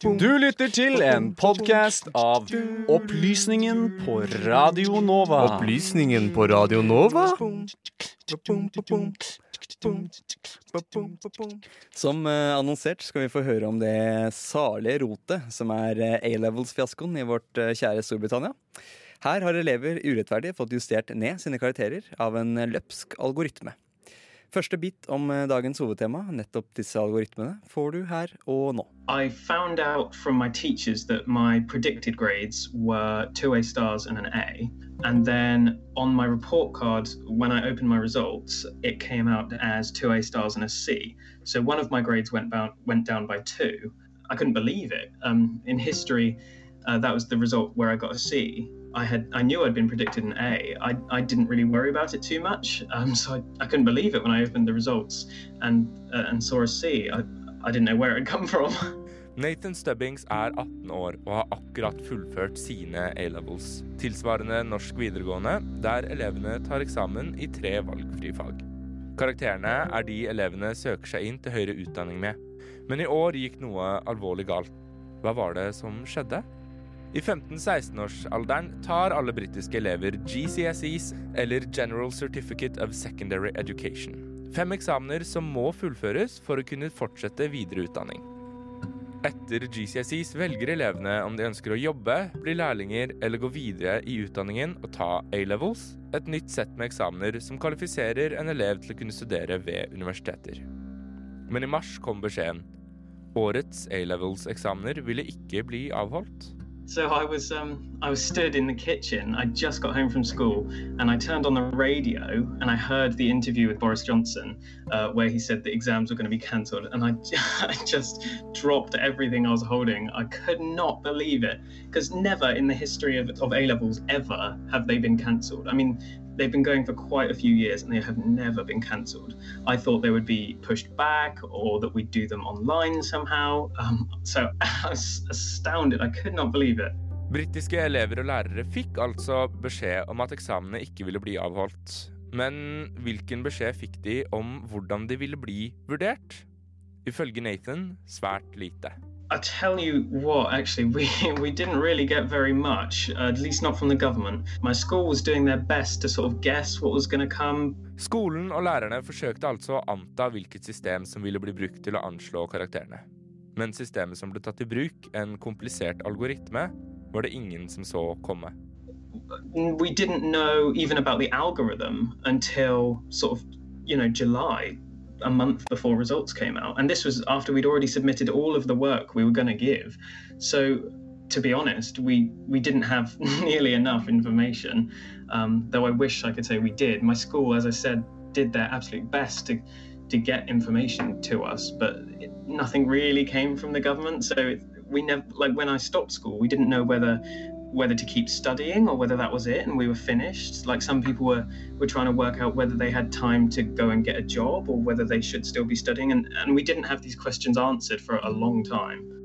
Du lytter til en podkast av Opplysningen på Radio Nova. Opplysningen på Radio Nova? Som eh, annonsert skal vi få høre om det salige rotet som er eh, A-levels-fiaskoen i vårt eh, kjære Storbritannia. Her har elever urettferdig fått justert ned sine karakterer av en løpsk algoritme. Første bit om eh, dagens hovedtema, nettopp disse algoritmene, får du her og nå. I found out from my teachers that my predicted grades were two A stars and an A. And then on my report card, when I opened my results, it came out as two A stars and a C. So one of my grades went, went down by two. I couldn't believe it. Um, in history, uh, that was the result where I got a C. I had I knew I'd been predicted an A. I, I didn't really worry about it too much, um, so I, I couldn't believe it when I opened the results and uh, and saw a C. I, I didn't know where it come from. Nathan Stubbings er 18 år og har akkurat fullført sine A-levels, tilsvarende norsk videregående, der elevene tar eksamen i tre valgfrie fag. Karakterene er de elevene søker seg inn til høyere utdanning med. Men i år gikk noe alvorlig galt. Hva var det som skjedde? I 15-16-årsalderen tar alle britiske elever GCSEs, eller General Certificate of Secondary Education. Fem eksamener som må fullføres for å kunne fortsette videre utdanning. Etter GCSEs velger elevene om de ønsker å jobbe, bli lærlinger eller gå videre i utdanningen og ta A-levels, et nytt sett med eksamener som kvalifiserer en elev til å kunne studere ved universiteter. Men i mars kom beskjeden. Årets A-levels-eksamener ville ikke bli avholdt. So I was um, I was stood in the kitchen. I just got home from school, and I turned on the radio and I heard the interview with Boris Johnson, uh, where he said the exams were going to be cancelled, and I, I just dropped everything I was holding. I could not believe it because never in the history of, of A levels ever have they been cancelled. I mean, they've been going for quite a few years and they have never been cancelled. I thought they would be pushed back or that we'd do them online somehow. Um, so I was astounded. I could not believe it. Britiske elever og lærere fikk altså beskjed om at eksamene ikke ville bli avholdt. Men hvilken beskjed fikk de om hvordan de ville bli vurdert? Ifølge Nathan svært lite. I tell you what, actually, we, we didn't really get very much, uh, at least not from the government. My school was doing their best to sort of guess what was going to come. Skolen og lærerne forsøkte altså å anta hvilket system som ville bli brukt til å anslå karakterene. Men systemet som ble tatt i bruk, en komplisert algoritme, var det ingen som så komme. We didn't know even about the algorithm until sort of, you know, July a month before results came out. And this was after we'd already submitted all of the work we were going to give. So, to be honest, we, we didn't have nearly enough information, um, though I wish I could say we did. My school, as I said, did their absolute best to, to get information to us, but it, nothing really came from the government. So, it, we never, like when I stopped school, we didn't know whether whether to keep studying or whether that was it and we were finished. Like some people were were trying to work out whether they had time to go and get a job or whether they should still be studying and, and we didn't have these questions answered for a long time.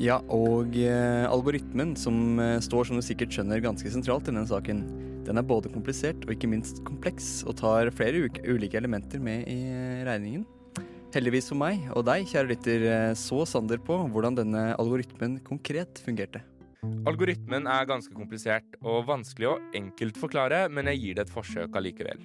Ja, og eh, algoritmen, som eh, står som du sikkert skjønner ganske sentralt i denne saken, den er både komplisert og ikke minst kompleks, og tar flere ulike elementer med i eh, regningen. Heldigvis for meg og deg, kjære lytter, eh, så Sander på hvordan denne algoritmen konkret fungerte. Algoritmen er ganske komplisert og vanskelig å enkelt forklare, men jeg gir det et forsøk allikevel.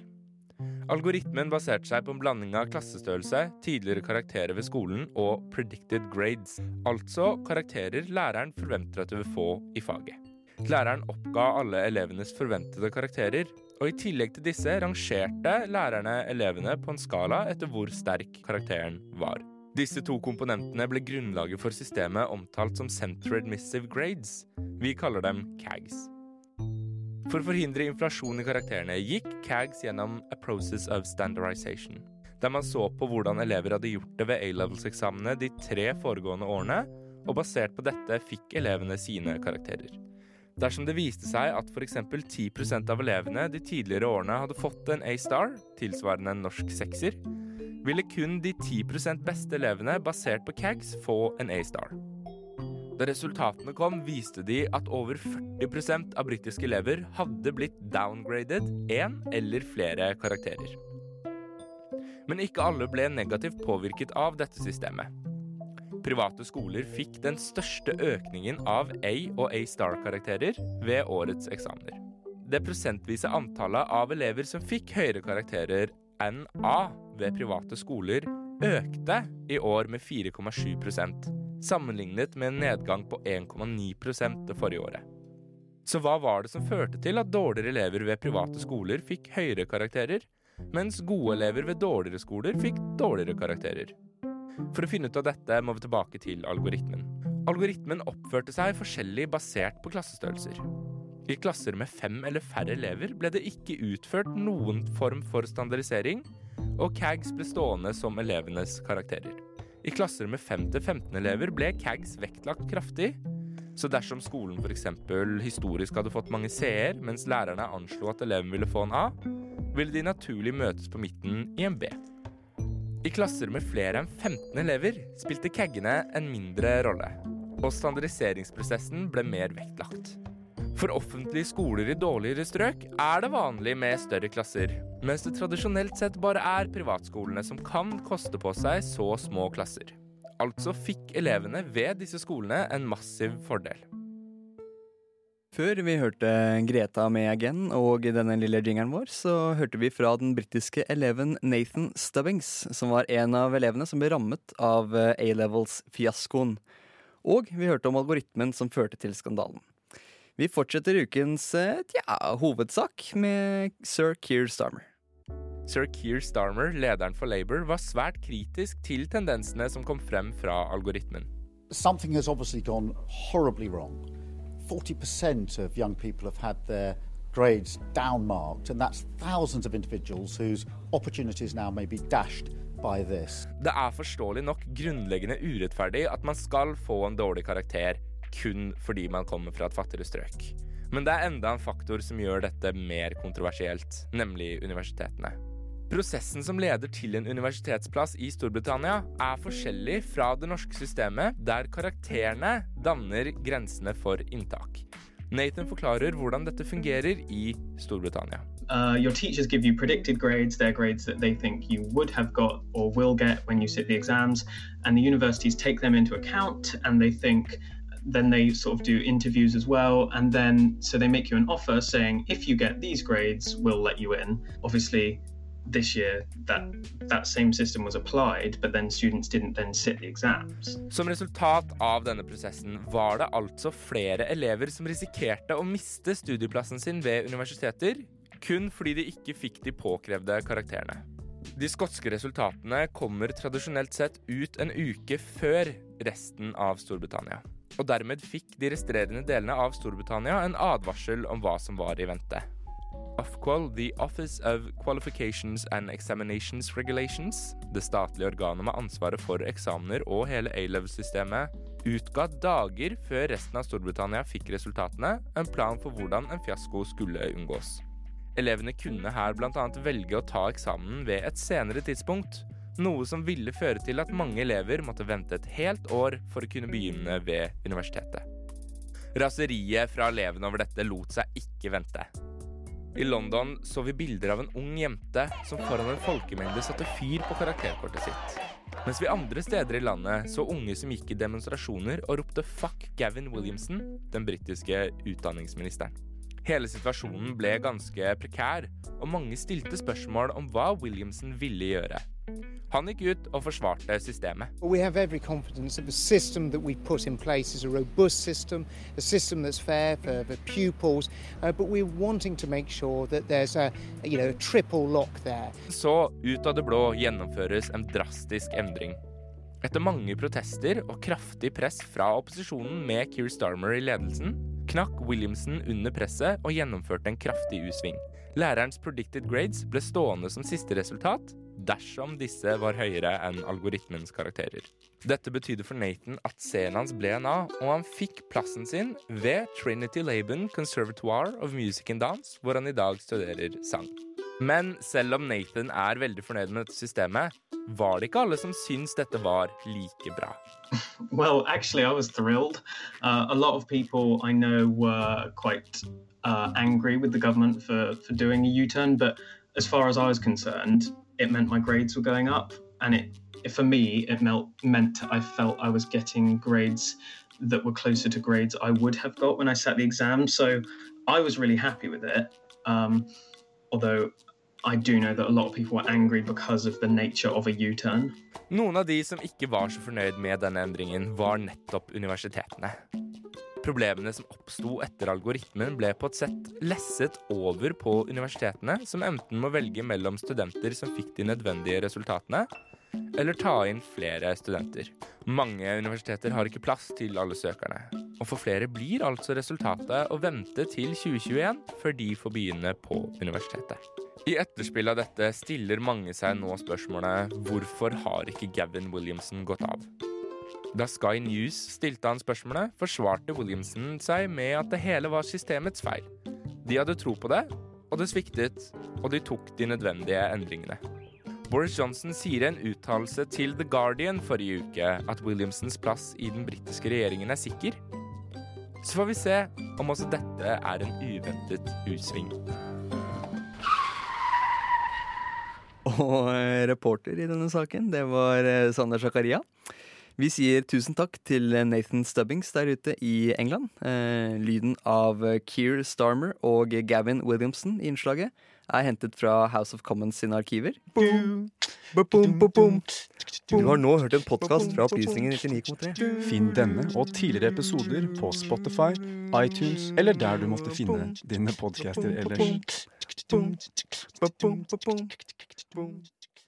Algoritmen baserte seg på en blanding av klassestørrelse, tidligere karakterer ved skolen og predicted grades, altså karakterer læreren forventer at du vil få i faget. Læreren oppga alle elevenes forventede karakterer, og i tillegg til disse rangerte lærerne elevene på en skala etter hvor sterk karakteren var. Disse to komponentene ble grunnlaget for systemet omtalt som Center Admissive Grades. Vi kaller dem CAGs. For å forhindre inflasjon i karakterene gikk CAGs gjennom a process of standardization, der man så på hvordan elever hadde gjort det ved A-levels-eksamene de tre foregående årene, og basert på dette fikk elevene sine karakterer. Dersom det viste seg at f.eks. 10% av elevene de tidligere årene hadde fått en A-star, tilsvarende en norsk sekser, ville kun de 10% beste elevene basert på CAGS få en A-star. Da resultatene kom, viste de at over 40% av britiske elever hadde blitt downgraded én eller flere karakterer. Men ikke alle ble negativt påvirket av dette systemet. Private skoler fikk den største økningen av A og A-star-karakterer ved årets eksamener. Det prosentvise antallet av elever som fikk høyere karakterer enn A ved private skoler, økte i år med 4,7% sammenlignet med en nedgang på 1,9 det forrige året. Så hva var det som førte til at dårligere elever ved private skoler fikk høyere karakterer, mens gode elever ved dårligere skoler fikk dårligere karakterer? For å finne ut av dette må vi tilbake til algoritmen. Algoritmen oppførte seg forskjellig basert på klassestørrelser. I klasser med fem eller færre elever ble det ikke utført noen form for standardisering, og CAGs ble stående som elevenes karakterer. I klasser med 5-15 elever ble CAGs vektlagt kraftig, så dersom skolen f.eks. historisk hadde fått mange C-er, mens lærerne anslo at eleven ville få en A, ville de naturlig møtes på midten i en B. I klasser med flere enn 15 elever spilte caggene en mindre rolle, og standardiseringsprosessen ble mer vektlagt. For offentlige skoler i dårligere strøk er det vanlig med større klasser, mens det tradisjonelt sett bare er privatskolene som kan koste på seg så små klasser. Altså fikk elevene ved disse skolene en massiv fordel. Før vi hørte Greta med Again og denne lille jingeren vår, så hørte vi fra den britiske eleven Nathan Stubbings, som var en av elevene som ble rammet av eh, A-levels-fiaskoen. Og vi hørte om algoritmen som førte til skandalen. Vi fortsetter ukens eh, tja, hovedsak med sir Keir Starmer. Sir Keir Starmer, lederen for Labour, var svært kritisk til tendensene som kom frem fra algoritmen. Something has obviously gone horribly wrong. 40% of young people have had their grades downmarked, and that's thousands of individuals whose opportunities now may be dashed. Det er forståelig nok grunnleggende urettferdig at man skal få en dårlig karakter kun fordi man kommer fra et fattigere strøk. Men det er enda en faktor som gjør dette mer kontroversielt, nemlig universitetene. Prosessen som leder til en universitetsplass i Storbritannia, er forskjellig fra det norske systemet, der karakterene danner grensene for inntak. Nathan forklarer hvordan dette fungerer i Storbritannia. Uh, your teachers give you predicted grades, they're grades that they think you would have got or will get when you sit the exams, and the universities take them into account and they think then they sort of do interviews as well and then so they make you an offer saying if you get these grades we'll let you in obviously this year that that same system was applied, but then students didn't then sit the exams. Som resultat av denne prosessen var det altså flere elever som risikerte å miste studieplassen sin ved universiteter, kun fordi de ikke fikk de påkrevde karakterene. De skotske resultatene kommer tradisjonelt sett ut en uke før resten av Storbritannia. Og dermed fikk de restrerende delene av Storbritannia en advarsel om hva som var i vente. Ofqual, The Office of Qualifications and Examinations Regulations, det statlige organet med ansvaret for eksamener og hele A-level-systemet, utga dager før resten av Storbritannia fikk resultatene, en plan for hvordan en fiasko skulle unngås. Elevene kunne her bl.a. velge å ta eksamen ved et senere tidspunkt, noe som ville føre til at mange elever måtte vente et helt år for å kunne begynne ved universitetet. Raseriet fra elevene over dette lot seg ikke vente. I London så vi bilder av en ung jente som foran en folkemengde satte fyr på karakterkortet sitt. Mens vi andre steder i landet så unge som gikk i demonstrasjoner og ropte 'fuck Gavin Williamson', den britiske utdanningsministeren. Hele situasjonen ble ganske prekær, og mange stilte spørsmål om hva Williamson ville gjøre. Han gikk ut og forsvarte systemet. System system, system for the pupils, uh, sure a, you know. Så ut av det blå gjennomføres en drastisk endring. Etter mange protester og kraftig press fra opposisjonen med Keir Starmer i ledelsen, knakk Williamson under presset og gjennomførte en kraftig U-sving. Lærerens predicted grades ble stående som siste resultat, dersom disse var høyere enn algoritmens karakterer. Dette betydde for Nathan at serien hans ble en A, og han fikk plassen sin ved Trinity Laban Conservatoire of Music and Dance, hvor han i dag studerer sang. Men selv om Nathan er veldig fornøyd med dette systemet, var det ikke alle som syntes dette var like bra. Well, actually, I was thrilled. Uh, a lot of people I know were quite uh, angry with the government for, for doing a U turn, but as far as I was concerned, it meant my grades were going up, and it for me it meant meant I felt I was getting grades that were closer to grades I would have got when I sat the exam. So I was really happy with it. Um, although I do know that a lot of people were angry because of the nature of a U-turn. Noen av de som ikke var så fornøyd med denne endringen, var nettopp universitetene. Problemene som oppsto etter algoritmen, ble på et sett lesset over på universitetene, som enten må velge mellom studenter som fikk de nødvendige resultatene, eller ta inn flere studenter. Mange universiteter har ikke plass til alle søkerne. Og for flere blir altså resultatet å vente til 2021 før de får begynne på universitetet. I etterspill av dette stiller mange seg nå spørsmålet hvorfor har ikke Gavin Williamson gått av? Da Sky News stilte han spørsmålet, forsvarte Williamson seg med at det hele var systemets feil. De hadde tro på det, og det sviktet, og de tok de nødvendige endringene. Boris Johnson sier i en uttalelse til The Guardian forrige uke at Williamsons plass i den britiske regjeringen er sikker. Så får vi se om også dette er en uventet utsving. Og eh, reporter i denne saken, det var eh, Sander Zakaria. Vi sier tusen takk til Nathan Stubbings der ute i England. Eh, lyden av Keir Starmer og Gavin Williamson i innslaget er hentet fra House of Commons sine arkiver. Du har nå hørt en podkast fra Opplysningen 99,3. Finn denne og tidligere episoder på Spotify, iTunes eller der du måtte finne dine podcaster ellers.